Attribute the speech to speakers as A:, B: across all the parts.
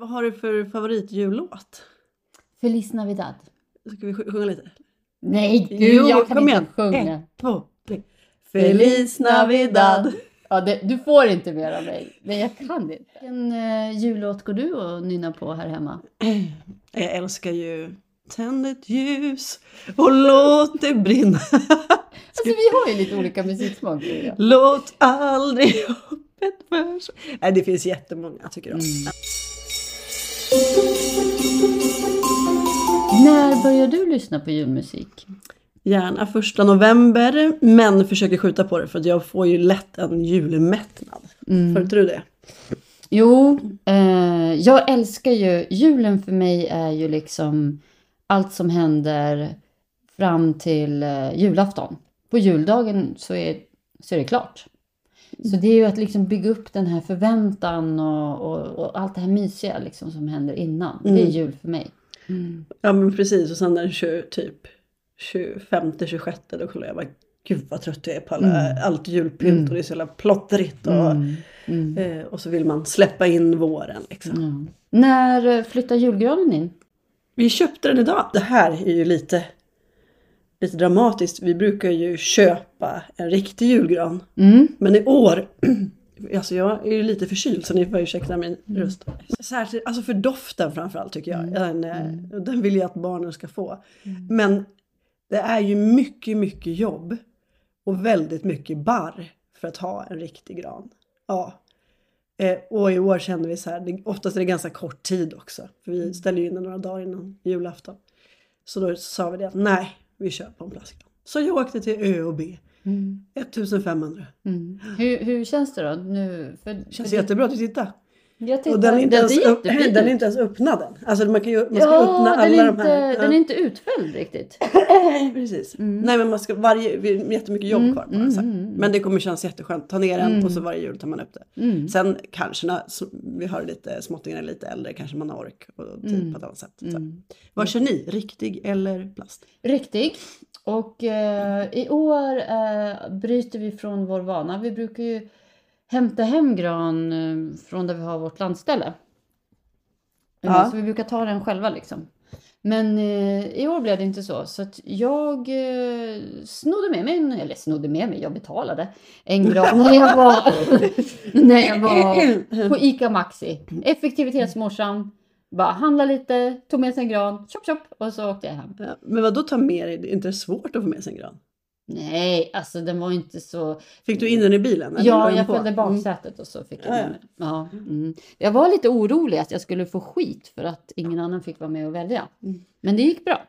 A: Vad har du för favoritjullåt?
B: Feliz Navidad.
A: Ska vi sjunga lite?
B: Nej, gud,
A: Jo,
B: jag kan
A: kom
B: inte
A: igen.
B: sjunga.
A: Ett, två, tre. Feliz Navidad!
B: Ja, det, du får inte mer av mig. Nej, jag kan inte. Vilken uh, jullåt går du och nynna på här hemma?
A: Jag älskar ju Tänd ett ljus och låt det brinna.
B: Alltså, vi har ju lite olika musiksmak.
A: Låt aldrig hoppet förs... Nej, det finns jättemånga tycker jag.
B: Mm. När börjar du lyssna på julmusik?
A: Gärna första november, men försöker skjuta på det för jag får ju lätt en julmättnad.
B: Mm.
A: Får inte du det?
B: Jo, eh, jag älskar ju, julen för mig är ju liksom allt som händer fram till eh, julafton. På juldagen så är, så är det klart. Så det är ju att liksom bygga upp den här förväntan och, och, och allt det här mysiga liksom som händer innan. Det är
A: Mm.
B: jul för mig.
A: Ja men precis och sen det kör typ 25-26 då kollar jag bara gud vad trött jag är på alla, allt julpynt
B: Mm.
A: och det är så jävla plottrigt och,
B: Mm. Mm.
A: eh, och så vill man släppa in våren liksom.
B: När eh, flyttar julgranen in?
A: Vi köpte den idag. Det här är ju lite, lite dramatiskt. Vi brukar ju köpa en riktig julgran.
B: Mm.
A: Men i år, alltså jag är ju lite förkyld så ni får ursäkta min röst. Särskilt, alltså för doften framförallt tycker jag. Den, eh, den vill jag att barnen ska få. Men det är ju mycket, mycket jobb. Och väldigt mycket barr för att ha en riktig gran. Ja. Eh, och i år kände vi så här, det, oftast är det ganska kort tid också. För vi ställer ju in den några dagar innan julafton. Så då sa vi det att nej, vi kör på en plastgran. Så jag åkte till Ö och B.
B: Mm.
A: 1500.
B: Mm. Hur, hur känns det då? Nu, för,
A: Känns
B: för
A: jättebra att du tittar.
B: Jag
A: Och den är inte, ens,
B: ser
A: upp,
B: jättefin
A: den är inte ens öppnad än. Alltså man, kan ju, man ska
B: Ja,
A: öppna
B: den
A: alla
B: är,
A: de
B: inte,
A: här.
B: den är inte utfälld riktigt.
A: Ja, precis.
B: Mm.
A: Nej men man ska varje, vi har jättemycket jobb
B: Mm,
A: kvar
B: mm, mm, mm.
A: Men det kommer kännas jätteskönt. Ta ner den
B: Mm.
A: och så varje jul tar man upp det.
B: Mm.
A: Sen kanske när vi har lite småttingar är lite äldre kanske man har ork och tid
B: Mm.
A: på ett annat sätt.
B: Mm.
A: Vad kör ni? Riktig eller plast?
B: Riktig. Och eh, i år eh, bryter vi från vår vana. Vi brukar ju hämta hem gran eh, från där vi har vårt landställe.
A: Ja.
B: Så vi brukar ta den själva liksom. Men eh, i år blev det inte så. Så att jag eh, snodde med mig, en, eller snodde med mig, jag betalade en gran när jag var, när jag var på ICA Maxi. Effektivitetsmorsan. Bara handla lite, tog med sig en gran, chop chop och så åkte jag hem.
A: Ja, men vad då ta med dig? Är inte det svårt att få med sig en gran?
B: Nej, alltså den var inte så...
A: Fick du in den i bilen?
B: Ja,
A: den
B: jag följde
A: Mm.
B: baksätet och så fick jag
A: Ja, ja.
B: mm. Jag var lite orolig att jag skulle få skit för att ingen annan fick vara med och välja.
A: Mm.
B: Men det gick bra.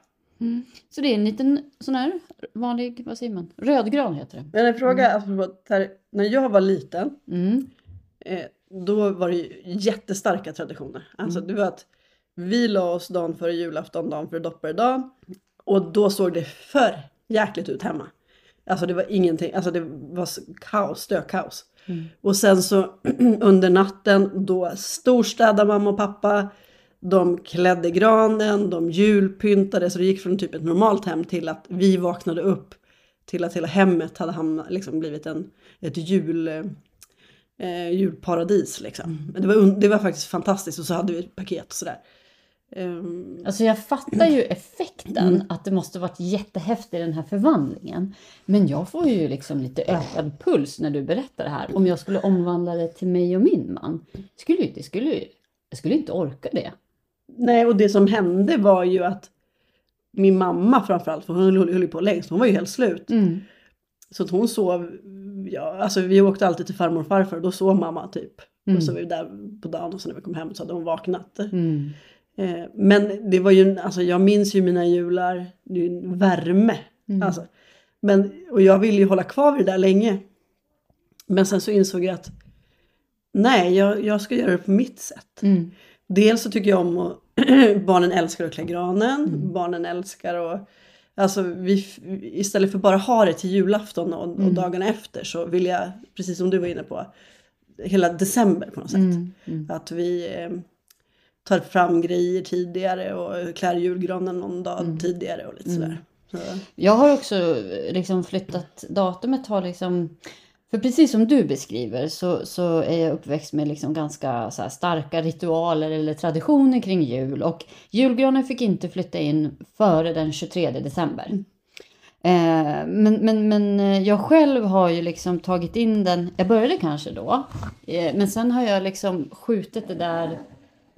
B: Så det är en liten sån här vanlig, vad säger man? Rödgran heter det.
A: Men en fråga, här, när jag var liten
B: Mm.
A: eh, då var det jättestarka traditioner. Alltså det var att vi la oss dagen före julafton, dagen före dopparedagen. Och då såg det för jäkligt ut hemma. Alltså det var ingenting, alltså det var kaos, stökaos.
B: Mm.
A: Och sen så under natten då storstädade mamma och pappa. De klädde granen, de julpyntade så det gick från typ ett normalt hem till att vi vaknade upp till att hela hemmet hade hamnat, liksom blivit en, ett jul, eh, julparadis. Liksom. Men det, var, det var faktiskt fantastiskt och så hade vi ett paket och sådär. Ehm,
B: Alltså jag fattar ju effekten att det måste varit jättehäftigt den här förvandlingen. Men jag får ju liksom lite ökad puls när du berättar det här. Om jag skulle omvandla det till mig och min man. Skulle, det skulle, jag skulle inte orka det.
A: nej, och det som hände var ju att min mamma framförallt, för hon höll, ju på längst, hon var ju helt slut.
B: Mm.
A: Så att hon sov, ja, alltså vi åkte alltid till farmor och farfar och då sov mamma typ.
B: Mm.
A: Och så var vi där på dagen och så när vi kom hem så hade hon vaknat.
B: Mm.
A: Eh, men det var ju, alltså jag minns ju mina jular, det är ju en värme.
B: Mm.
A: Alltså. Men, och jag ville ju hålla kvar vid det där länge. Men sen så insåg jag att nej, jag, jag ska göra det på mitt sätt.
B: Mm.
A: Dels så tycker jag om att barnen älskar att klä granen, barnen älskar att Alltså vi, istället för bara ha det till julafton och, och dagarna efter så vill jag, precis som du var inne på, hela december på något sätt.
B: Mm. Mm.
A: Att vi eh, tar fram grejer tidigare och klär julgranen någon dag tidigare och lite sådär. Så,
B: Jag har också liksom flyttat datumet har liksom För precis som du beskriver så, så är jag uppväxt med liksom ganska starka ritualer eller traditioner kring jul. Och julgranen fick inte flytta in före den 23 december.
A: Mm.
B: Eh, men, men, men eh, jag själv har ju liksom tagit in den, jag började kanske då, eh, men sen har jag liksom skjutit det där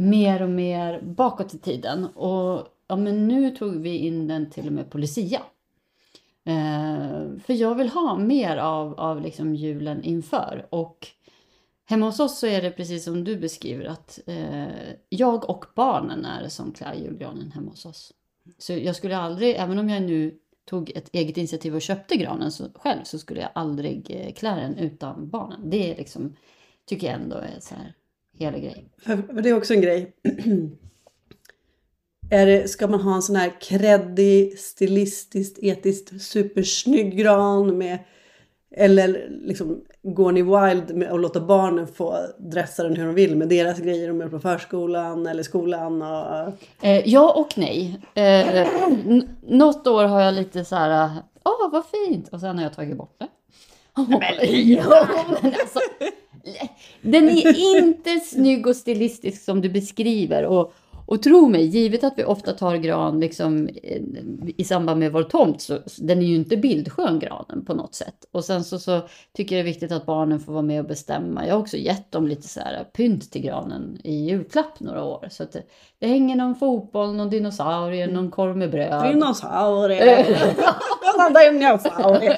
B: mer och mer bakåt i tiden. Och ja, men nu tog vi in den till och med på Lucia. Eh, för jag vill ha mer av, av liksom julen inför. Och hemma hos oss så är det precis som du beskriver att eh, jag och barnen är det som klär julgranen hemma hos oss. Så jag skulle aldrig, även om jag nu tog ett eget initiativ och köpte granen så, själv så skulle jag aldrig eh, klä den utan barnen. Det är liksom, tycker jag ändå är så här hela grej.
A: För det är också en grej. Är det, ska man ha en sån här kreddig, stilistiskt, etiskt supersnygg gran med eller liksom går ni wild med att låta barnen få dressa den hur de vill med deras grejer de är på förskolan eller skolan? Och...
B: Eh, ja och nej. Eh, något år har jag lite så här, åh vad fint, och sen har jag tagit bort det. ja, men alltså, den är inte snygg och stilistisk som du beskriver. Och, och tro mig, givet att vi ofta tar gran liksom, eh, i samband med vår tomt, så den är ju inte bildskön granen på något sätt. Och sen så, så tycker jag det är viktigt att barnen får vara med och bestämma. Jag har också gett dem lite så här pynt till granen i julklapp några år. Så att det, det hänger någon fotboll, någon dinosaurie, någon korv med bröd.
A: Dinosaurier! Dinosaurier!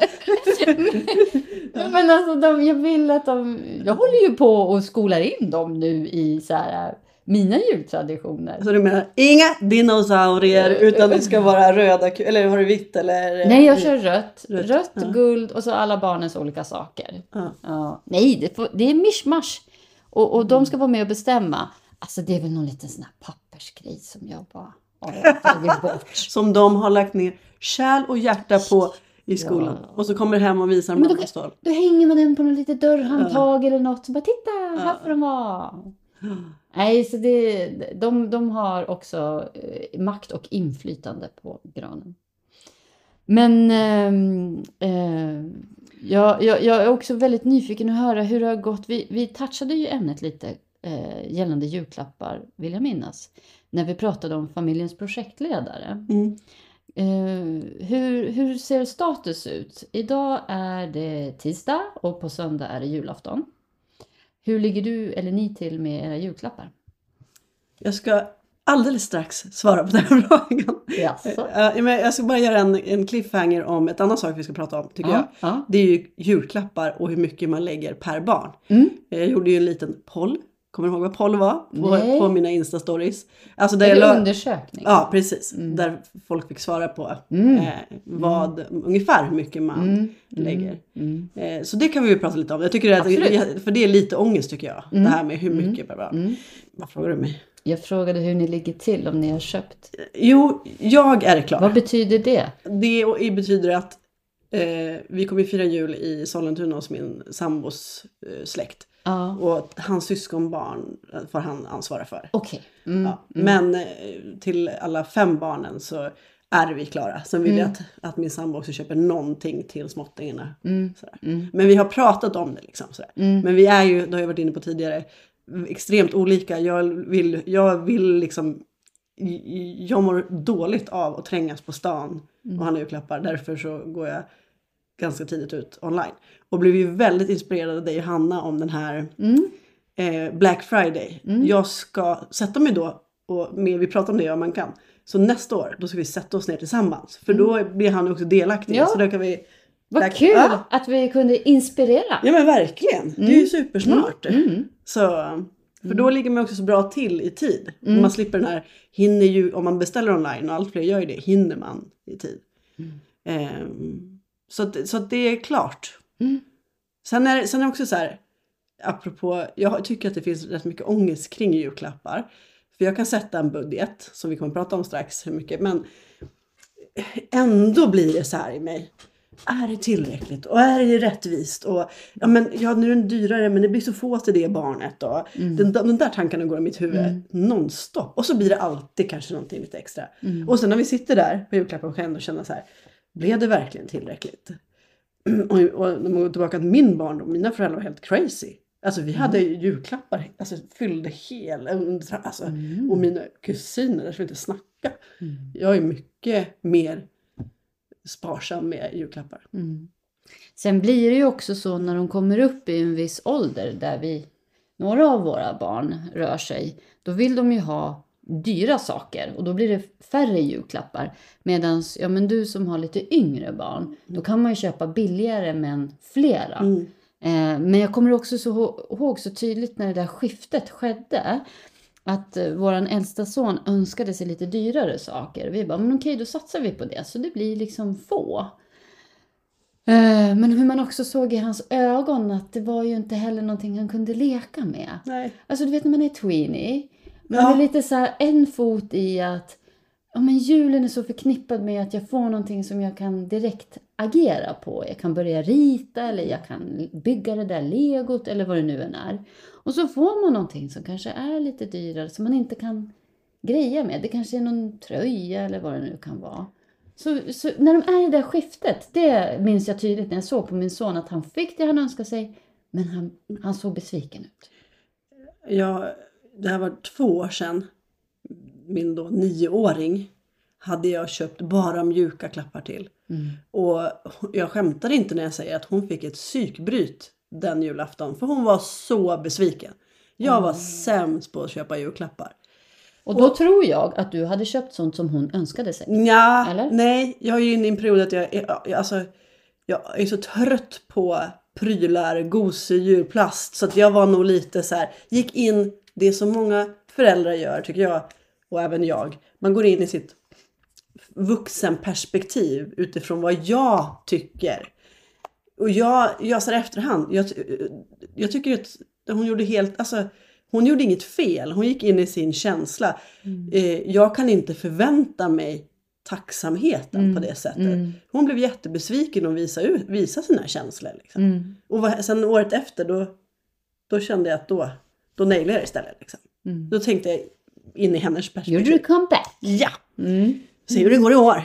B: Men alltså, de, jag vill att de... Jag håller ju på och skolar in dem nu i så här, mina jultraditioner.
A: Så du menar inga dinosaurier utan det ska vara röda eller har du vitt eller?
B: Nej, jag kör rött.
A: Rött,
B: Rött,
A: ja.
B: guld och så alla barnens olika saker.
A: Ja.
B: Ja. Nej, det, får, det är mischmasch. Och, och de ska vara med och bestämma. Alltså det är väl någon liten sån här pappersgrej som jag bara har bort.
A: Som de har lagt ner själ och hjärta på i skolan.
B: Ja.
A: Och så kommer hem och visar
B: då-
A: mamma stol.
B: Då hänger man den på något litet dörrhandtag eller något. Så bara titta, här
A: Ja.
B: får de vara. Nej, så det, de, de har också eh, makt och inflytande på granen. Men ehm, eh, jag, jag, jag är också väldigt nyfiken att höra hur det har gått. Vi, vi touchade ju ämnet lite eh, gällande julklappar, vill jag minnas, när vi pratade om familjens projektledare.
A: Mm.
B: Eh, hur, hur ser status ut? Idag är det tisdag och på söndag är det julafton. Hur ligger du eller ni till med era julklappar?
A: Jag ska alldeles strax svara på den här frågan.
B: Jaså?
A: Eh, jag ska bara göra en, en cliffhanger om ett annat sak vi ska prata om tycker jag.
B: Ja, ja.
A: Det är ju julklappar och hur mycket man lägger per barn.
B: Mm.
A: Jag gjorde ju en liten poll. Kommer du ihåg vad poll var? På, på mina instastories. Alltså där
B: Är det undersökning?
A: Ja, precis.
B: Mm.
A: Där folk fick svara på
B: Mm.
A: eh, vad, ungefär hur mycket man
B: Mm,
A: lägger.
B: Mm.
A: Eh, så det kan vi ju prata lite om. Jag tycker att,
B: Absolut.
A: för det är lite ångest tycker jag.
B: Mm.
A: Det här med hur
B: Mm.
A: mycket barn.
B: Mm.
A: Vad frågar du mig?
B: Jag frågade hur ni ligger till, om ni har köpt.
A: Jo, jag är klar.
B: Vad betyder det?
A: Det betyder att eh, vi kommer fira jul i Sollentuna hos min sambos eh, släkt.
B: Ja,
A: Och hans syskonbarn får han ansvara för.
B: okej. Mm.
A: Ja. Men eh, till alla fem barnen så är vi klara. Sen vill jag
B: Mm.
A: att, att min sambo också köper någonting till småttingarna.
B: Mm. Mm.
A: Men vi har pratat om det liksom.
B: Mm.
A: Men vi är ju, det har jag varit inne på tidigare, extremt olika. Jag vill, jag vill liksom, jag mår dåligt av att trängas på stan
B: Mm.
A: och handla julklappar. Därför så går jag ganska tidigt ut online. Och blev ju väldigt inspirerad av dig och Hanna om den här
B: Mm.
A: eh, Black Friday.
B: Mm.
A: Jag ska sätta mig då, och med, vi pratar om det om man kan. Så nästa år, då ska vi sätta oss ner tillsammans. För då blir han också delaktig.
B: Mm. Ja.
A: Så då kan vi...
B: Vad
A: Där-
B: kul
A: Ja.
B: att vi kunde inspirera.
A: Ja men verkligen, det är ju
B: Mm.
A: supersmart.
B: Mm.
A: Så, för då ligger man också så bra till i tid.
B: Mm.
A: Man slipper den här, hinner ju, om man beställer online och allt fler gör ju det, hinner man i tid.
B: Mm.
A: Så, så det är klart.
B: Mm.
A: Sen är, sen är det också så här, apropå, jag tycker att det finns rätt mycket ångest kring julklappar. För jag kan sätta en budget, som vi kommer att prata om strax hur mycket, men ändå blir det så här i mig. Är det tillräckligt? Och är det rättvist? Och ja, men, ja nu är den dyrare men det blir så få till det barnet. Och
B: Mm.
A: den, de där tankarna går i mitt huvud
B: Mm.
A: nonstop. Och så blir det alltid kanske någonting lite extra.
B: Mm.
A: Och sen när vi sitter där på julklappen jag ändå känna så här. Blev det verkligen tillräckligt? och, och när man går tillbaka till min barndom, mina föräldrar var helt crazy. Alltså vi hade
B: Mm.
A: ju julklappar, alltså fyllde hela, alltså,
B: Mm.
A: och mina kusiner, där ska inte snacka.
B: Mm.
A: Jag är mycket mer sparsam med julklappar.
B: Mm. Sen blir det ju också så när de kommer upp i en viss ålder där vi, några av våra barn rör sig, då vill de ju ha dyra saker och då blir det färre julklappar. Medan ja, men du som har lite yngre barn, då kan man ju köpa billigare men flera.
A: Mm.
B: Eh, men jag kommer också så ihå- ihåg så tydligt när det där skiftet skedde. Att eh, våran äldsta son önskade sig lite dyrare saker. Vi bara, men okej då satsar vi på det. Så det blir liksom få. Eh, men hur man också såg i hans ögon att det var ju inte heller någonting han kunde leka med.
A: Nej.
B: Alltså du vet när man är tweenie. Man
A: Ja.
B: är lite så här en fot i att ja, men julen är så förknippad med att jag får någonting som jag kan direkt agera på. Jag kan börja rita eller jag kan bygga det där legot eller vad det nu än är. Och så får man någonting som kanske är lite dyrare som man inte kan greja med. Det kanske är någon tröja eller vad det nu kan vara. Så, så när de är i det där skiftet, det minns jag tydligt när jag såg på min son att han fick det han önskade sig, men han, han såg besviken ut.
A: Jag, det här var två år sedan. Min då nioåring hade jag köpt bara mjuka klappar till.
B: Mm.
A: Och jag skämtar inte när jag säger att hon fick ett psykbryt den julafton. För hon var så besviken. Jag var sämst på att köpa julklappar.
B: Och då tror jag att du hade köpt sånt som hon önskade sig.
A: Ja,
B: Eller?
A: nej, jag är ju inne i en period att jag, jag, jag, alltså, jag är så trött på prylar, gosedjur, plast. Så att jag var nog lite så här, gick in, det som många föräldrar gör tycker jag, och även jag. Man går in i sitt vuxenperspektiv utifrån vad jag tycker. Och jag, jag så efterhand, jag, jag tycker att hon gjorde helt, alltså hon gjorde inget fel. Hon gick in i sin känsla. Eh, jag kan inte förvänta mig tacksamheten på det sättet.
B: Mm.
A: Hon blev jättebesviken och visa, ut, sina känslor. Liksom.
B: Mm.
A: Och vad- sen året efter då, då kände jag att då, då nailade jag det istället. Liksom.
B: Mm.
A: Då tänkte jag in i hennes perspektiv.
B: Gjorde du comeback?
A: Ja!
B: Mm.
A: Se hur det går i år.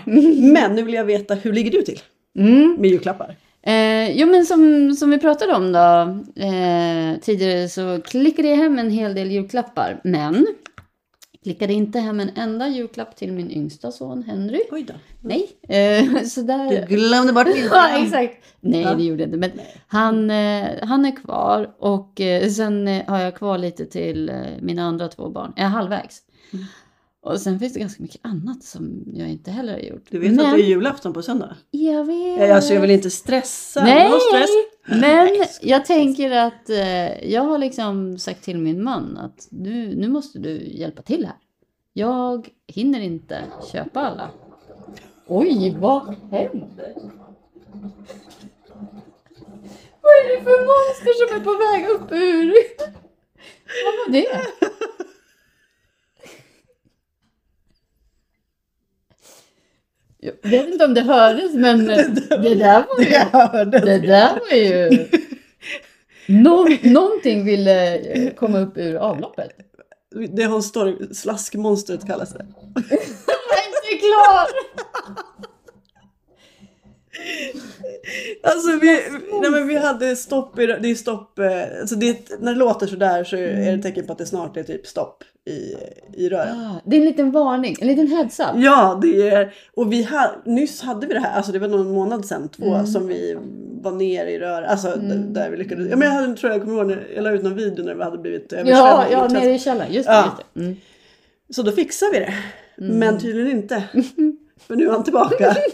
A: Men nu vill jag veta, hur ligger du till
B: Mm.
A: med julklappar?
B: Eh, jo men som, som vi pratade om då eh, tidigare så klickade jag hem en hel del julklappar. Men klickade inte hem en enda julklapp till min yngsta son Henry.
A: Oj då.
B: Nej, eh, så där...
A: Du glömde bort
B: Ja, exakt. Nej,
A: Ja.
B: det gjorde jag inte. Men han, eh, han är kvar och eh, sen eh, har jag kvar lite till eh, mina andra två barn. Jag är halvvägs.
A: Mm.
B: Och sen finns det ganska mycket annat som jag inte heller har gjort.
A: Du vet
B: men,
A: att det är julafton på söndag?
B: Jag vet.
A: Alltså jag vill inte stressa.
B: Nej,
A: stress.
B: Men jag tänker att eh, jag har liksom sagt till min man att nu, nu måste du hjälpa till här. Jag hinner inte köpa alla. Oj, vad händer? Vad är det för monster som är på väg upp ur? Vad var det? Jag vet inte om det hördes men det där var ju...
A: Hörde
B: Det där var ju... Nå någonting ville eh, komma upp ur avloppet.
A: Det har story, slaskmonstret kallas det.
B: Jag är inte klar!
A: Alltså vi, nej men vi hade stopp i, det är stopp, eh, alltså det, är- när det låter sådär så är det ett tecken på att det snart är typ stopp i, i rören.
B: Ah, det är en liten varning, en liten heads up.
A: Ja, det är, och vi ha, nyss hade vi det här, alltså det var någon månad sedan, två,
B: Mm.
A: som vi var ner i rör, alltså d- där vi lyckades. Ja men jag hade, tror jag kommer ihåg, när jag la ut någon video när vi hade blivit
B: Ja,
A: översvämmade.
B: ja, nere i källaren. Just det.
A: Ja.
B: Just det. Mm.
A: Så då fixar vi det.
B: Mm.
A: Men tydligen inte. För nu är han tillbaka.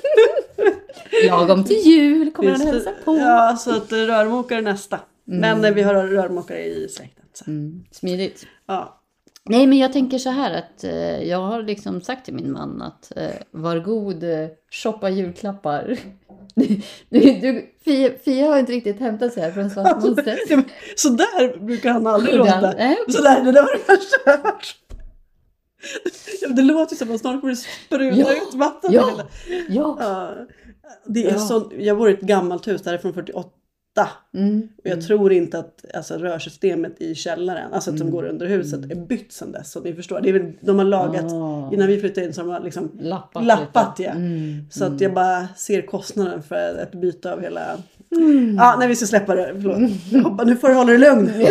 B: Lagom till jul kommer han
A: Just
B: hälsa på.
A: Ja, så att eh, rörmokare nästa. Men eh, vi har rörmokare i släkten. Så.
B: Mm, smidigt.
A: Ja.
B: Nej, men jag tänker så här att eh, jag har liksom sagt till min man att eh, var god, eh, shoppa julklappar. Du, du, Fia, Fia har inte riktigt hämtat sig här från Svart Monster.
A: Ja, men Så där brukar han aldrig låta.
B: nej, okej.
A: Så där, det där var det värsta jag hört. Det låter som att snart kommer det spruta
B: Ja,
A: ut vatten.
B: ja.
A: hela-
B: Ja.
A: Det är
B: Ja.
A: så, jag bor i ett gammalt hus, där är från 48, matta.
B: Mm.
A: Och jag tror inte att alltså, rörsystemet i källaren, alltså att som
B: Mm.
A: går under huset, är bytt sedan dess. Så ni förstår, det är väl, de har lagat,
B: Ah.
A: innan vi flyttade in så har de liksom
B: Lappat,
A: lappat ja.
B: Mm.
A: Så att jag bara ser kostnaden för ett byte av hela...
B: Mm.
A: Ja, nej vi ska släppa det. Förlåt. Jag hoppas, nu får du hålla dig lugn.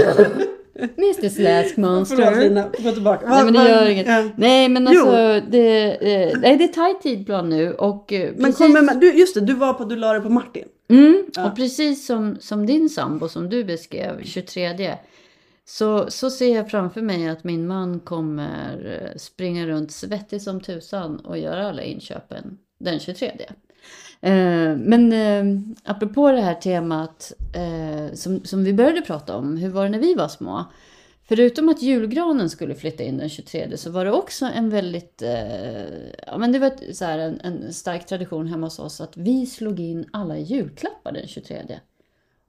B: Mr Slask Monster.
A: Förlåt Lina, gå tillbaka.
B: Nej men det gör inget.
A: Ja.
B: Nej men alltså det, eh, nej, det är tajt tidplan nu och eh,
A: Men
B: precis,
A: kommer man, du, just det, du var på, du la det på Martin.
B: mm,
A: Ja.
B: och precis som, som din sambo som du beskrev, 23 så, så ser jag framför mig att min man kommer eh, springa runt svettig som tusan och göra alla inköpen den 23. Eh, men eh, apropå det här temat eh, som, som vi började prata om, hur var det när vi var små? Förutom att julgranen skulle flytta in den 23 så var det också en väldigt, ja men det var ett, så här, en, en stark tradition hemma hos oss att vi slog in alla julklappar den 23.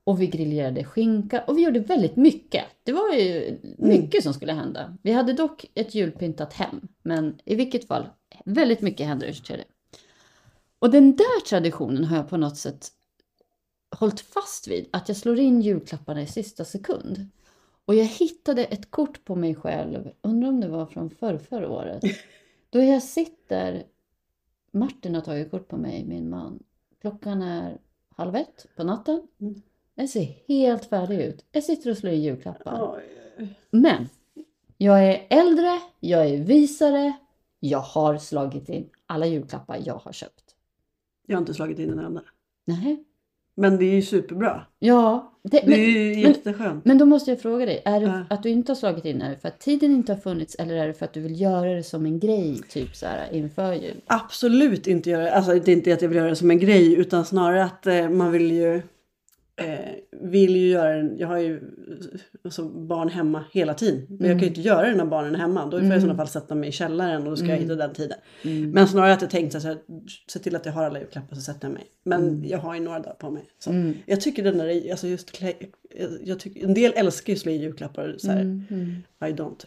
B: Och vi grillerade skinka och vi gjorde väldigt mycket. Det var ju mycket som skulle hända. Vi hade dock ett julpyntat hem, men i vilket fall, väldigt mycket hände den 23. Och den där traditionen har jag på något sätt hållit fast vid, att jag slår in julklapparna i sista sekund. Och jag hittade ett kort på mig själv, undrar om det var från förr, förra året. Då jag sitter, Martin har tagit kort på mig, min man. Klockan är halv ett på natten.
A: Mm.
B: Jag ser helt färdig ut. Jag sitter och slår in julklappar. Men jag är äldre, jag är visare, jag har slagit in alla julklappar jag har köpt.
A: Jag har inte slagit in en enda.
B: Nej.
A: Men det är ju superbra.
B: Ja, det,
A: Det är ju jätteskönt.
B: men då måste jag fråga dig, är det
A: Ja.
B: att du inte har slagit in, är det för att tiden inte har funnits eller är det för att du vill göra det som en grej, typ så här inför jul?
A: Absolut inte göra Alltså det är inte att jag vill göra det som en grej utan snarare att eh, man vill ju eh, vill ju göra den, jag har ju eh, alltså, barn hemma hela tiden. Men jag kan ju inte göra det när barnen är hemma. Då får jag i sådana fall sätta mig i källaren och då ska jag hitta den tiden.
B: Mm.
A: Men snarare att jag tänkt så här, se till att jag har alla julklappar så sätter jag mig. Men jag har ju några dagar på mig. Så.
B: Mm.
A: Jag tycker den där, alltså just klä, jag tycker, en del älskar ju att slå i julklappar. Så här,
B: Mm, mm.
A: I don't.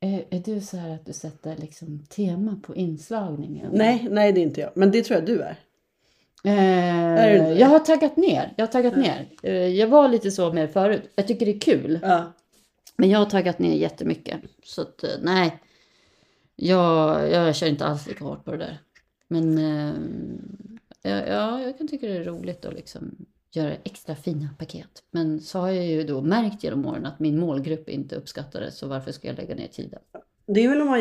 B: Är, är du så här att du sätter liksom tema på inslagningen?
A: Nej, nej det är inte jag. Men det tror jag du är.
B: Eh, jag har taggat ner. Jag har taggat ner. Eh, jag var lite så med förut. Jag tycker det är kul.
A: Ja.
B: Men jag har taggat ner jättemycket. Så att eh, nej. Jag, jag kör inte alls lika hårt på det där. Men eh, ja, ja, jag kan tycka det är roligt att liksom göra extra fina paket. Men så har jag ju då märkt genom åren att min målgrupp inte uppskattar det. Så varför ska jag lägga ner tiden?
A: Det är väl om man,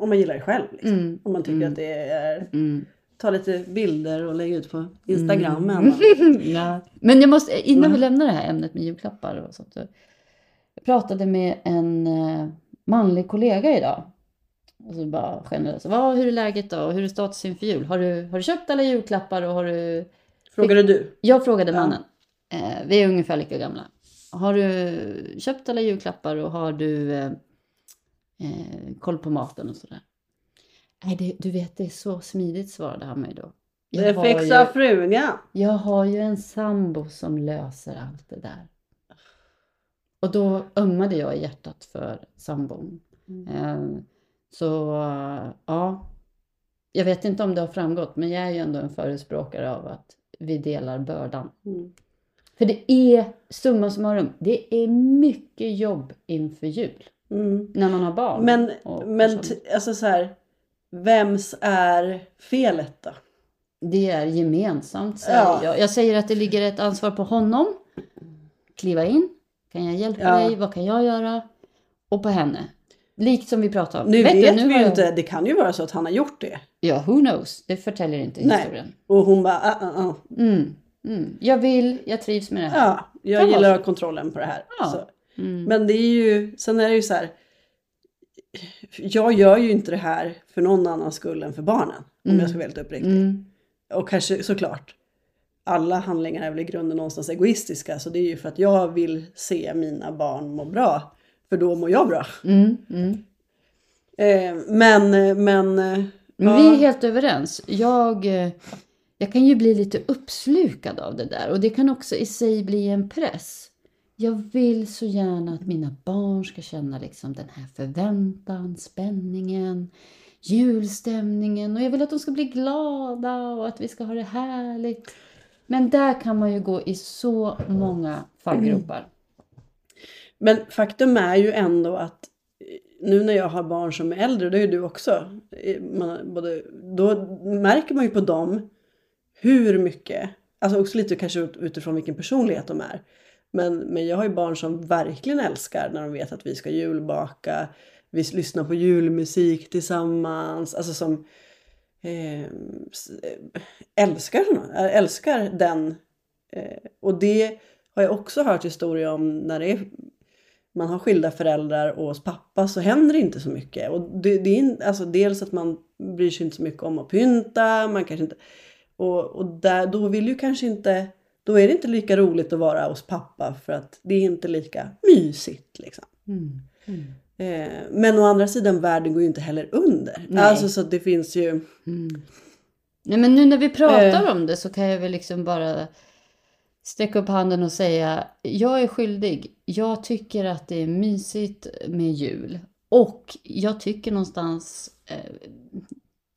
A: om man gillar det själv. Liksom.
B: Mm.
A: Om man tycker
B: Mm.
A: att det är,
B: Mm.
A: Ta lite bilder och lägga ut på Instagram.
B: Mm. Ja. Men jag måste, innan vi
A: Mm.
B: lämnar det här ämnet med julklappar och sånt. så- Jag pratade med en eh, manlig kollega idag. Och så bara generellt, vad, hur är läget då? Hur är status inför jul? Har du, har du köpt alla julklappar och har du...
A: frågade du?
B: Jag frågade
A: Ja.
B: mannen. Eh, vi är ungefär lika gamla. Har du köpt alla julklappar och har du eh, eh, koll på maten och sådär? Nej, det, du vet det är så smidigt svarade han mig då. Jag
A: Det fixar
B: ju-
A: frugan.
B: jag har ju en sambo som löser allt det där. Och då ömmade jag i hjärtat för sambon. Eh, Så ja, jag vet inte om det har framgått, men jag är ju ändå en förespråkare av att vi delar bördan.
A: Mm.
B: För det är, summa summarum, det är mycket jobb inför jul.
A: Mm.
B: När man har barn.
A: Men, men alltså så här, vems är felet då?
B: Det är gemensamt säger
A: Ja.
B: jag. Jag säger att det ligger ett ansvar på honom. Kliva in. Kan jag hjälpa
A: Ja.
B: dig? Vad kan jag göra? Och på henne. Likt som vi pratade om.
A: Nu
B: du,
A: vet
B: nu
A: vi ju
B: jag-
A: inte, det kan ju vara så att han har gjort det.
B: Ja, who knows? Det förtäljer inte
A: Nej.
B: historien.
A: Och hon bara, ah, ah, ah.
B: Mm. Mm. Jag vill, jag trivs med det här.
A: ja, jag
B: Kan
A: gillar kontrollen på det här.
B: Ja. Mm.
A: Men det är ju, sen är det ju så här. Jag gör ju inte det här för någon annans skull än för barnen. Om
B: Mm.
A: jag ska vara helt uppriktig.
B: Mm.
A: Och kanske såklart. Alla handlingar är väl i grunden någonstans egoistiska. Så det är ju för att jag vill se mina barn må bra. För då mår jag bra.
B: Mm. Mm.
A: Eh, men, men... eh,
B: Men vi är helt överens. Jag, eh, jag kan ju bli lite uppslukad av det där och det kan också i sig bli en press. Jag vill så gärna att mina barn ska känna liksom den här förväntan, spänningen, julstämningen och jag vill att de ska bli glada och att vi ska ha det härligt. Men där kan man ju gå i så många fallgropar. Mm.
A: Men faktum är ju ändå att eh, nu när jag har barn som är äldre, det är ju du också, eh, man, både, då märker man ju på dem hur mycket, alltså också lite kanske utifrån vilken personlighet de är. Men, men jag har ju barn som verkligen älskar när de vet att vi ska julbaka, vi lyssnar på julmusik tillsammans, alltså som ehm, eh, älskar, eh, älskar den. Eh, och det har jag också hört historier om när det är man har skilda föräldrar och hos pappa så händer det inte så mycket. Och det, det är alltså dels att man bryr sig inte så mycket om att pynta, man kanske inte... Och, och där, då vill ju kanske inte... Då är det inte lika roligt att vara hos pappa för att det är inte lika mysigt liksom.
B: Mm. Mm.
A: Eh, men å andra sidan, världen går ju inte heller under.
B: Nej.
A: Alltså så det finns ju...
B: Mm. Nej, men nu när vi pratar
A: Eh.
B: om det så kan jag väl liksom bara sträcka upp handen och säga jag är skyldig. Jag tycker att det är mysigt med jul och jag tycker någonstans eh,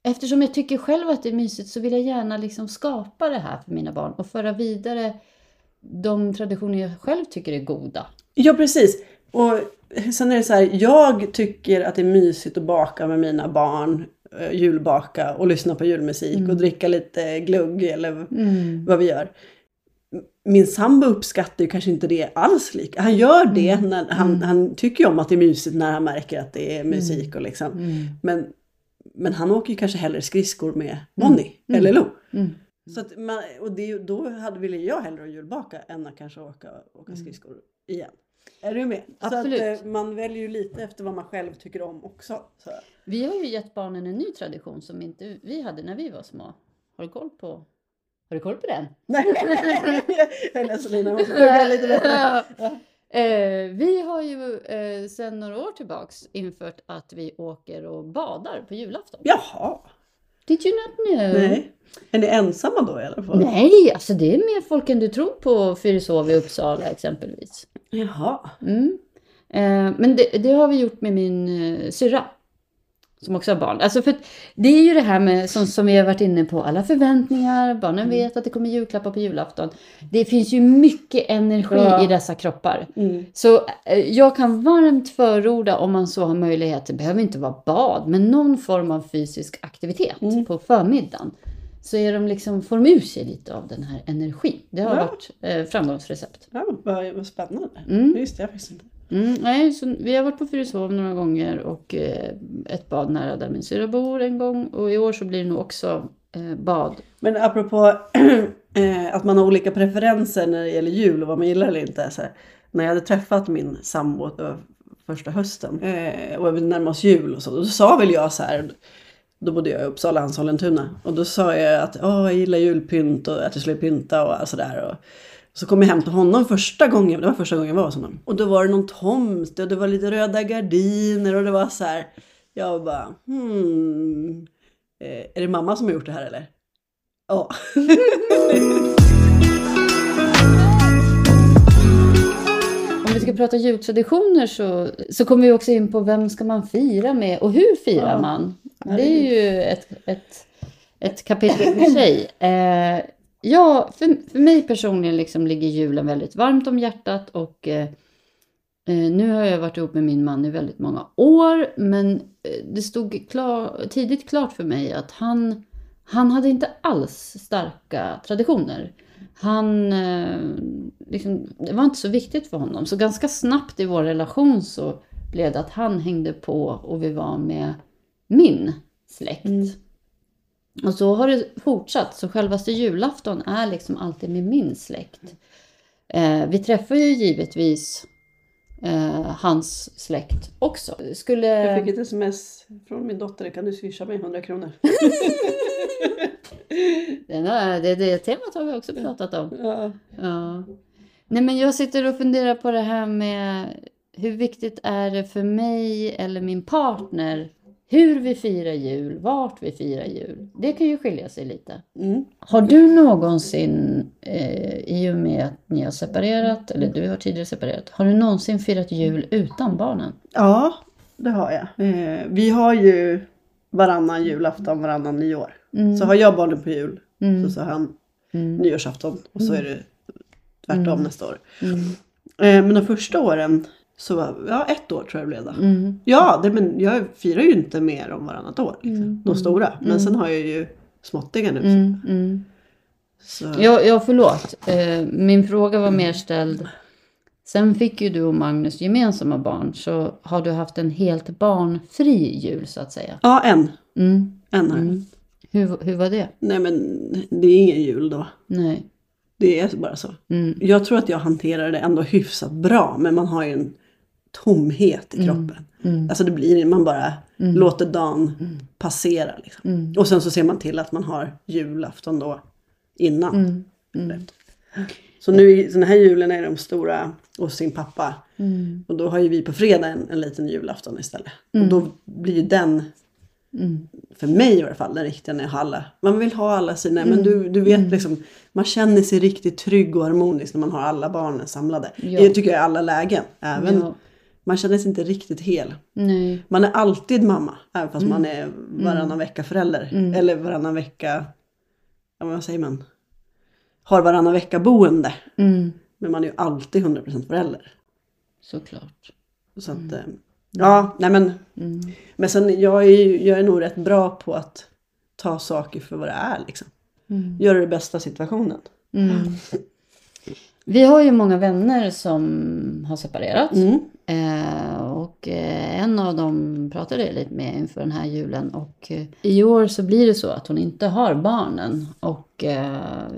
B: eftersom jag tycker själv att det är mysigt så vill jag gärna liksom skapa det här för mina barn och föra vidare de traditioner jag själv tycker är goda.
A: Ja, precis. Och sen är det så här, jag tycker att det är mysigt att baka med mina barn, eh, julbaka och lyssna på julmusik och dricka lite glugg eller vad vi gör. Min sambo uppskattar ju kanske inte det alls lika. Han gör det, när han, han tycker ju om att det är mysigt när han märker att det är musik och liksom. Men, men han åker ju kanske hellre skridskor med Bonnie eller Lo.
B: Mm.
A: Så att man, och det, då hade, ville jag hellre julbaka än att kanske åka, åka skridskor igen. Är du med?
B: Absolut.
A: Så att, eh, man väljer ju lite efter vad man själv tycker om också. Så.
B: Vi har ju gett barnen en ny tradition som inte vi hade när vi var små. Har du koll på, har du koll på den?
A: Nej, jag är ledsen Lina, jag måste lite bättre.
B: Eh, vi har ju eh, sedan några år tillbaks infört att vi åker och badar på julafton.
A: Jaha,
B: Did you not know?
A: nej. Är ni ensamma då i alla fall?
B: Nej, alltså det är mer folk än du tror på Fyrishov i Uppsala exempelvis.
A: Jaha.
B: Mm. Eh, men det, det har vi gjort med min eh, syrra. Som också har barn. Alltså för det är ju det här med, som, som vi har varit inne på, alla förväntningar, barnen vet att det kommer julklappar på julafton. Det finns ju mycket energi
A: Ja.
B: i dessa kroppar.
A: Mm.
B: Så eh, jag kan varmt förorda om man så har möjlighet, det behöver inte vara bad, men någon form av fysisk aktivitet
A: Mm.
B: på förmiddagen. Så är de liksom, får de ur sig lite av den här energin. Det har
A: Ja.
B: varit eh, framgångsrecept.
A: Ja, vad, spännande.
B: Mm.
A: Det visste jag faktiskt inte.
B: Mm, nej, så vi har varit på Fyrishov några gånger och eh, ett bad nära där min syrra bor en gång. Och i år så blir det nog också eh, bad.
A: Men apropå eh, att man har olika preferenser när det gäller jul och vad man gillar eller inte. Så här, när jag hade träffat min sambo första hösten eh, och vi närmade oss jul och så, då sa väl jag så här, då bodde jag i Uppsala, hans Sollentuna. Och då sa jag att oh, jag gillar julpynt och att jag skulle pynta och sådär. Och så kom jag hem till honom första gången, det var första gången jag var hos honom. Och då var det någon tomt och det var lite röda gardiner och det var så här. Jag bara, hmm. Eh, är det mamma som har gjort det här eller? Ja.
B: Om vi ska prata jultraditioner så, så kommer vi också in på vem ska man fira med och hur firar
A: Ja.
B: man? Det är ju ett, ett, ett kapitel för sig. Eh, ja, för, för mig personligen liksom ligger julen väldigt varmt om hjärtat och eh, eh nu har jag varit ihop med min man i väldigt många år men eh, det stod klar, tidigt klart för mig att han, han hade inte alls starka traditioner. Han, eh, liksom, det var inte så viktigt för honom. Så ganska snabbt i vår relation så blev det att han hängde på och vi var med min släkt.
A: Mm.
B: Och så har det fortsatt. Så självaste julafton är liksom alltid med min släkt. Eh, vi träffar ju givetvis eh, hans släkt också. Skulle...
A: Jag fick ett sms från min dotter, kan du swisha mig 100 kronor?
B: Här, det, det temat har vi också pratat om.
A: Ja.
B: Ja. Nej men jag sitter och funderar på det här med hur viktigt är det för mig eller min partner hur vi firar jul, vart vi firar jul. Det kan ju skilja sig lite.
A: Mm.
B: Har du någonsin, eh, i och med att ni har separerat, eller du har tidigare separerat, har du någonsin firat jul utan barnen?
A: ja, det har jag. Eh, vi har ju varannan julafton, varannan nyår.
B: Mm.
A: Så har jag barnen på jul
B: Mm.
A: så, så har han nyårsafton och så är det tvärtom nästa år.
B: Mm.
A: Eh, men de första åren så ja ett år tror jag det blev då.
B: Mm.
A: Ja, det, men jag firar ju inte mer om varannat år. Liksom,
B: Mm.
A: De stora. Men sen har jag ju småttingar nu.
B: Mm. Mm.
A: Så.
B: Ja, ja förlåt. Eh, min fråga var mer ställd. Sen fick ju du och Magnus gemensamma barn. Så har du haft en helt barnfri jul så att säga.
A: Ja, en.
B: Mm.
A: En har jag.
B: Mm. Hur, hur var det?
A: Nej men det är ingen jul då.
B: Nej.
A: Det är bara så.
B: Mm.
A: Jag tror att jag hanterar det ändå hyfsat bra. Men man har ju en tomhet i kroppen.
B: Mm.
A: Alltså det blir, man bara låter dagen passera. Liksom.
B: Mm.
A: Och sen så ser man till att man har julafton då innan.
B: Mm. Mm.
A: Så nu den här julen är de stora hos sin pappa.
B: Mm.
A: Och då har ju vi på fredag en, en liten julafton istället. Och då blir ju den,
B: Mm.
A: för mig i alla fall, den riktiga när jag har alla. Man vill ha alla sina, men du, du vet liksom, man känner sig riktigt trygg och harmonisk när man har alla barnen samlade.
B: Ja.
A: Det tycker jag i alla lägen. Även,
B: Ja.
A: Man känner sig inte riktigt hel.
B: Nej.
A: Man är alltid mamma, även fast man
B: Mm.
A: är varannan vecka förälder. Eller varannan vecka, ja, vad säger man? Har varannan vecka boende.
B: Mm.
A: Men man är ju alltid 100% förälder.
B: Såklart.
A: Så att, eh, ja, nej men.
B: Mm.
A: Men sen jag är, ju- jag är nog rätt bra på att ta saker för vad det är liksom.
B: Mm.
A: Göra det bästa av situationen.
B: Mm. Vi har ju många vänner som har separerat. Eh, och eh, en av dem pratade jag lite med inför den här julen. Och eh, i år så blir det så att hon inte har barnen. Och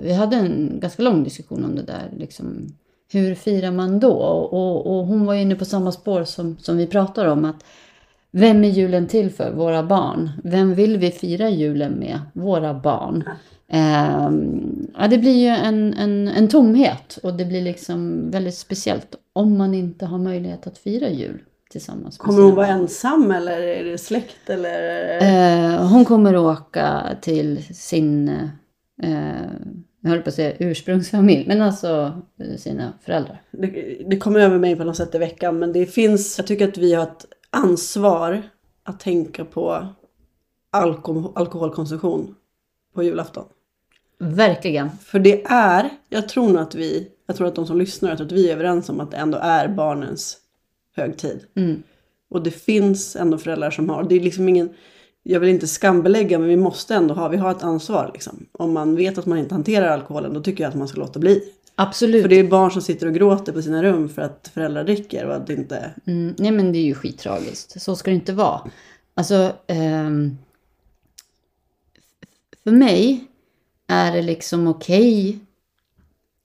B: vi hade en ganska lång diskussion om det där. Liksom, hur firar man då? Och, och, och hon var inne på samma spår som, som vi pratar om. att Vem är julen till för? Våra barn. Vem vill vi fira julen med? Våra barn. Ehm, ja, det blir ju en, en, en tomhet och det blir liksom väldigt speciellt om man inte har möjlighet att fira jul tillsammans.
A: Kommer hon vara ensam eller är det släkt eller?
B: Eh, hon kommer åka till sin, eh, jag höll på att säga ursprungsfamilj, men alltså eh, sina föräldrar.
A: Det, det kommer över mig på något sätt i veckan men det finns, jag tycker att vi har ett ansvar att tänka på alkohol, alkoholkonsumtion på julafton.
B: Verkligen.
A: För det är, jag tror nog att vi, jag tror att de som lyssnar, jag tror att vi är överens om att det ändå är barnens högtid.
B: Mm.
A: Och det finns ändå föräldrar som har, det är liksom ingen, jag vill inte skambelägga men vi måste ändå ha, vi har ett ansvar liksom. Om man vet att man inte hanterar alkoholen då tycker jag att man ska låta bli.
B: Absolut.
A: För det är barn som sitter och gråter på sina rum för att föräldrar dricker och att det inte...
B: Mm, nej men det är ju skittragiskt. Så ska det inte vara. Alltså, f- för mig är det liksom okej,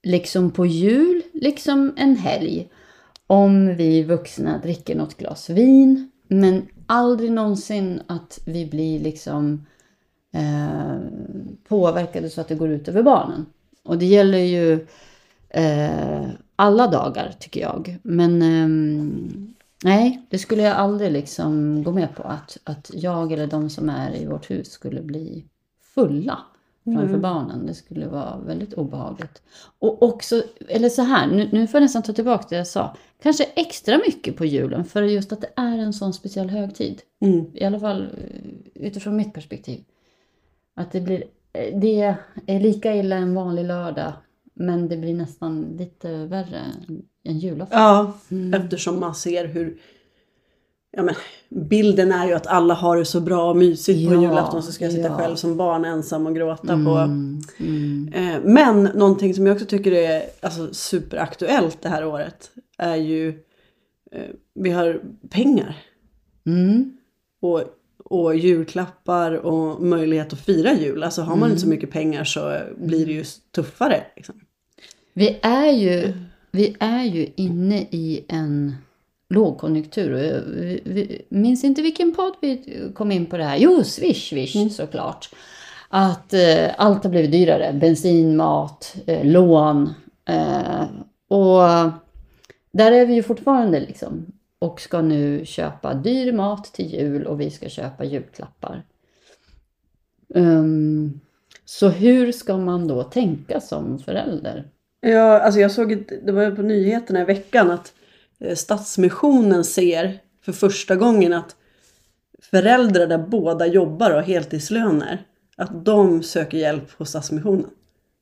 B: liksom på jul, liksom en helg, om vi vuxna dricker något glas vin. Men aldrig någonsin att vi blir liksom eh, påverkade så att det går ut över barnen. Och det gäller ju eh, alla dagar tycker jag. Men eh, nej, det skulle jag aldrig liksom gå med på. Att, att jag eller de som är i vårt hus skulle bli fulla framför barnen. Det skulle vara väldigt obehagligt. Och också, eller så här, nu, nu får jag nästan ta tillbaka det jag sa. Kanske extra mycket på julen för just att det är en sån speciell högtid.
A: Mm.
B: I alla fall eh, utifrån mitt perspektiv. Att det blir, eh, det är lika illa en vanlig lördag. Men det blir nästan lite värre än- julafton.
A: Ja, eftersom man ser hur... Ja, men, bilden är ju att alla har det så bra och mysigt på
B: Ja,
A: julafton så ska jag sitta
B: ja.
A: själv som barn ensam och gråta på...
B: Mm, mm,
A: Eh, men någonting som jag också tycker är alltså, superaktuellt det här året är ju... Eh, vi har pengar.
B: mm,
A: och, och julklappar och möjlighet att fira jul. Alltså har man inte så mycket pengar så blir det ju tuffare. Liksom.
B: Vi, är ju, vi är ju inne i en lågkonjunktur. Och jag- vi, vi, minns inte vilken podd vi kom in på det här. Jo, Swish, Swish såklart. Att eh, allt har blivit dyrare. Bensin, mat, eh, lån. Eh, och där är vi ju fortfarande liksom. Och ska nu köpa dyr mat till jul och vi ska köpa julklappar. Ehm, så hur ska man då tänka som förälder?
A: Ja, alltså jag såg, det var på nyheterna i veckan att eh, Stadsmissionen ser för första gången att föräldrar där båda jobbar och har heltidslöner, att de söker hjälp hos Stadsmissionen.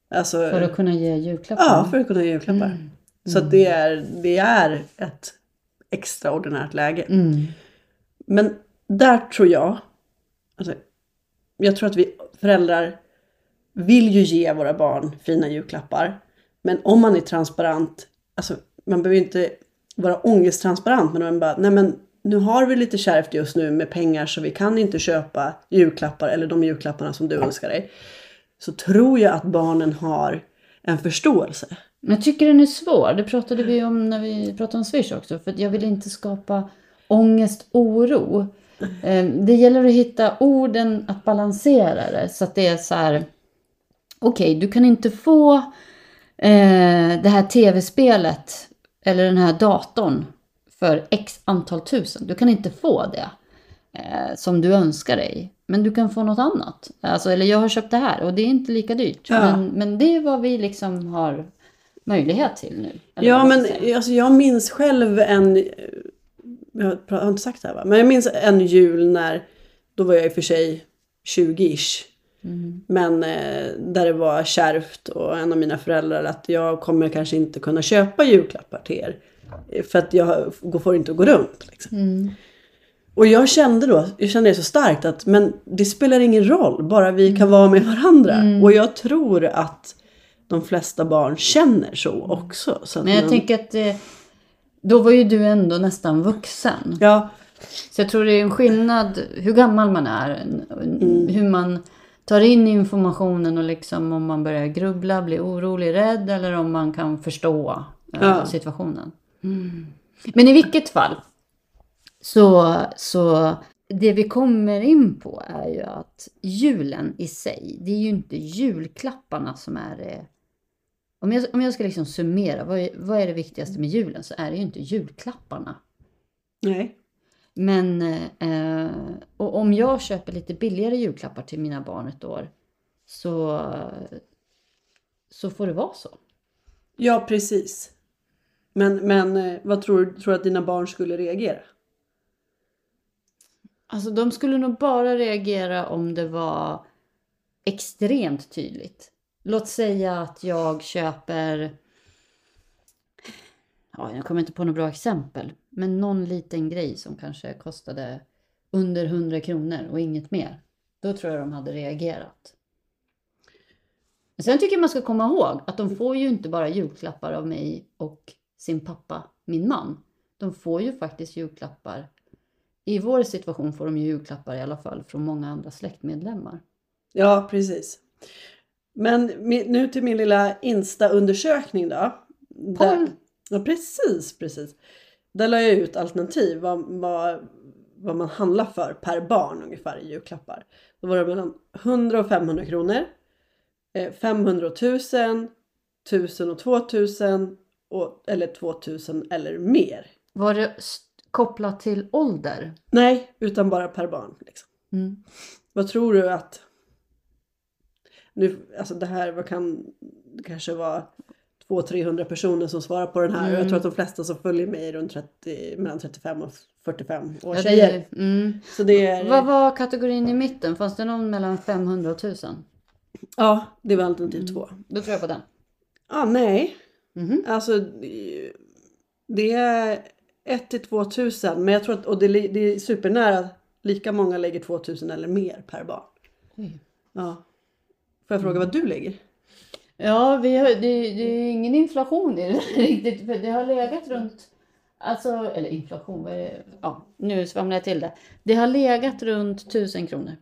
A: Alltså,
B: För att kunna ge julklappar?
A: Ja, för att kunna ge julklappar.
B: Mm.
A: Så det, är, det är ett extraordinärt läge.
B: Mm.
A: Men där tror jag, alltså, jag tror att vi föräldrar vill ju ge våra barn fina julklappar. Men om man är transparent, alltså man behöver inte vara ångesttransparent men de bara, nej men nu har vi lite kärvt just nu med pengar så vi kan inte köpa julklappar eller de julklapparna som du önskar dig. Så tror jag att barnen har en förståelse.
B: Men jag tycker den är svår. Det pratade vi om när vi pratade om Swish också. För jag vill inte skapa ångest, oro. Ehm, det gäller att hitta orden att balansera det. Så att det är så här. Okej, du kan inte få eh, det här tv-spelet eller den här datorn för x antal tusen. Du kan inte få det eh, som du önskar dig. Men du kan få något annat. Alltså, eller jag har köpt det här och det är inte lika dyrt.
A: Ja.
B: Men, men det är vad vi liksom har möjlighet till nu.
A: Ja men alltså, jag minns själv en, jag har inte sagt det här va, men jag minns en jul när, då var jag i och för sig 20-ish.
B: Mm.
A: Men eh, där det var kärvt och en av mina föräldrar att jag kommer kanske inte kunna köpa julklappar till er. eh, För att jag får inte att gå runt. Liksom.
B: Mm.
A: Och jag kände då, jag kände det så starkt att men det spelar ingen roll, bara vi kan vara med varandra.
B: Mm.
A: Och jag tror att de flesta barn känner så också. Så
B: Men jag
A: man-
B: tänker att eh, då var ju du ändå nästan vuxen.
A: Ja,
B: Så jag tror det är en skillnad hur gammal man är.
A: Mm.
B: Hur man tar in informationen och liksom om man börjar grubbla, bli orolig, rädd eller om man kan förstå eh,
A: Ja.
B: situationen. Men i vilket fall så, så det vi kommer in på är ju att julen i sig, det är ju inte julklapparna som är det. Om jag, om jag ska liksom summera, vad är, vad är det viktigaste med julen så är det ju inte julklapparna.
A: nej.
B: Men eh, och om jag köper lite billigare julklappar till mina barn ett år så, så får det vara så.
A: Ja, precis. Men, men eh, vad tror du tror att dina barn skulle reagera?
B: Alltså de skulle nog bara reagera om det var extremt tydligt. Låt säga att jag köper, ja jag kommer inte på något bra exempel, men någon liten grej som kanske kostade under 100 kronor och inget mer. Då tror jag de hade reagerat. Men sen tycker jag man ska komma ihåg att de får ju inte bara julklappar av mig och sin pappa, min man. De får ju faktiskt julklappar i vår situation får de ju julklappar i alla fall från många andra släktmedlemmar.
A: Ja, precis. Men nu till min lilla Insta-undersökning då. Där,
B: Porr.
A: Ja, precis, precis. Där la jag ut alternativ vad, vad, vad man handlar för per barn ungefär i julklappar. Då var det mellan 100 och 500 kronor. eh, 500 och 1000, 1000 och 2000 och, eller 2000 eller mer.
B: Var det kopplat till ålder?
A: Nej, utan bara per barn. Liksom.
B: Mm.
A: Vad tror du att... Nu, alltså det här vad kan det kanske vara 200-300 personer som svarar på den här. Och jag
B: Mm.
A: tror att de flesta som följer mig är runt 30, mellan 35 och 45 år
B: Ja,
A: tjejer.
B: det, mm.
A: Så det är...
B: Vad var kategorin i mitten? Fanns det någon mellan 500 och 1000?
A: Ja, det var alternativ två.
B: Då tror jag på den.
A: Ja, nej.
B: Mhm.
A: Alltså det- är 1 till 2000 men jag tror att och det, det är supernära lika många lägger 2000 eller mer per barn.
B: Oj.
A: Ja. Får jag fråga vad du lägger?
B: Ja, vi har, det, det är ingen inflation i det riktigt. För det har legat runt, alltså, eller inflation, vad är det? Ja, nu svamlar jag till det. Det har legat runt 1000 kronor.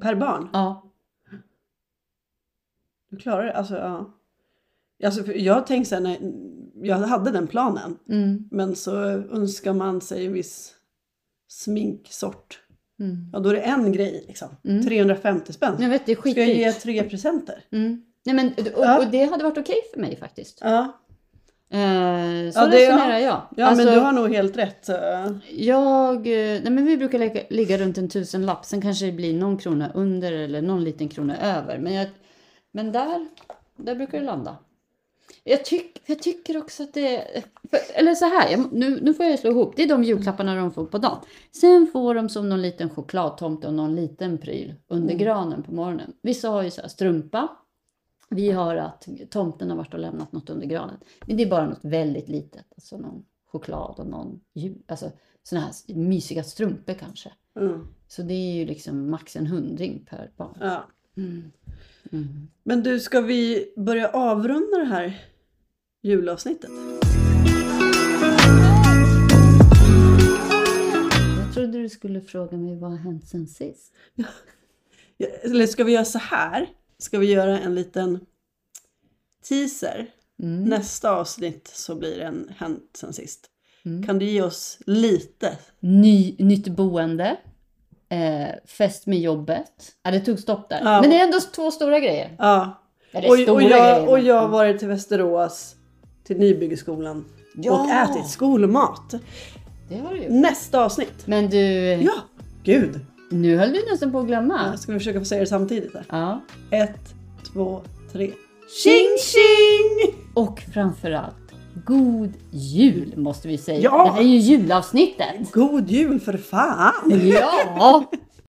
A: Per barn?
B: Ja.
A: Du klarar det? Alltså ja. Alltså, jag tänkte så här, när jag hade den planen.
B: Mm.
A: Men så önskar man sig en viss sminksort.
B: Mm.
A: Ja då är det en grej liksom.
B: Mm.
A: 350 spänn.
B: Jag vet, det är
A: Ska jag ge tre presenter?
B: Mm. Nej, men, och,
A: Ja.
B: och det hade varit okej för mig faktiskt.
A: Ja,
B: Eh, så
A: Ja, det-
B: resonerar jag.
A: ja
B: Alltså,
A: men du har nog helt rätt. så-
B: Jag, eh, nej men vi brukar lägga, ligga runt en tusenlapp. Sen kanske det blir någon krona under eller någon liten krona över. Men, jag, men där, där brukar det landa. Jag, tyck, jag tycker också att det... För, eller så här, jag, nu, nu får jag slå ihop. Det är de julklapparna de får på dagen. Sen får de som någon liten chokladtomte och någon liten pryl under
A: Mm.
B: granen på morgonen. Vissa har ju så här strumpa. Vi har att tomten har varit och lämnat något under granen. Men det är bara något väldigt litet. Alltså någon choklad och någon jul, alltså såna här mysiga strumpor kanske.
A: Mm.
B: Så det är ju liksom max en hundring per barn.
A: Ja.
B: Mm. Mm.
A: Men du, ska vi börja avrunda det här julavsnittet?
B: Jag trodde du skulle fråga mig vad har hänt sen sist?
A: Ja, Eller ska vi göra så här? Ska vi göra en liten teaser?
B: Mm.
A: Nästa avsnitt så blir det en Hänt sen sist.
B: Mm.
A: Kan du ge oss lite?
B: Ny, nytt boende. Eh, fest med jobbet. Ja, det tog stopp där.
A: Ja.
B: Men det är ändå två stora grejer.
A: Ja.
B: Eller
A: Och,
B: stora
A: och,
B: grejer.
A: jag, och
B: men-
A: jag har varit till Västerås, till Nybyggeskolan
B: Ja.
A: och ätit skolmat.
B: Det har du gjort.
A: Nästa avsnitt.
B: Men du,
A: Ja, gud.
B: nu höll du nästan på att glömma.
A: Ska vi försöka få säga det samtidigt? Här?
B: Ja.
A: Ett, två, tre.
B: Tjing
A: tjing!
B: Och framförallt, god jul måste vi säga.
A: Ja.
B: Det här är ju julavsnittet.
A: God jul för fan!
B: Ja!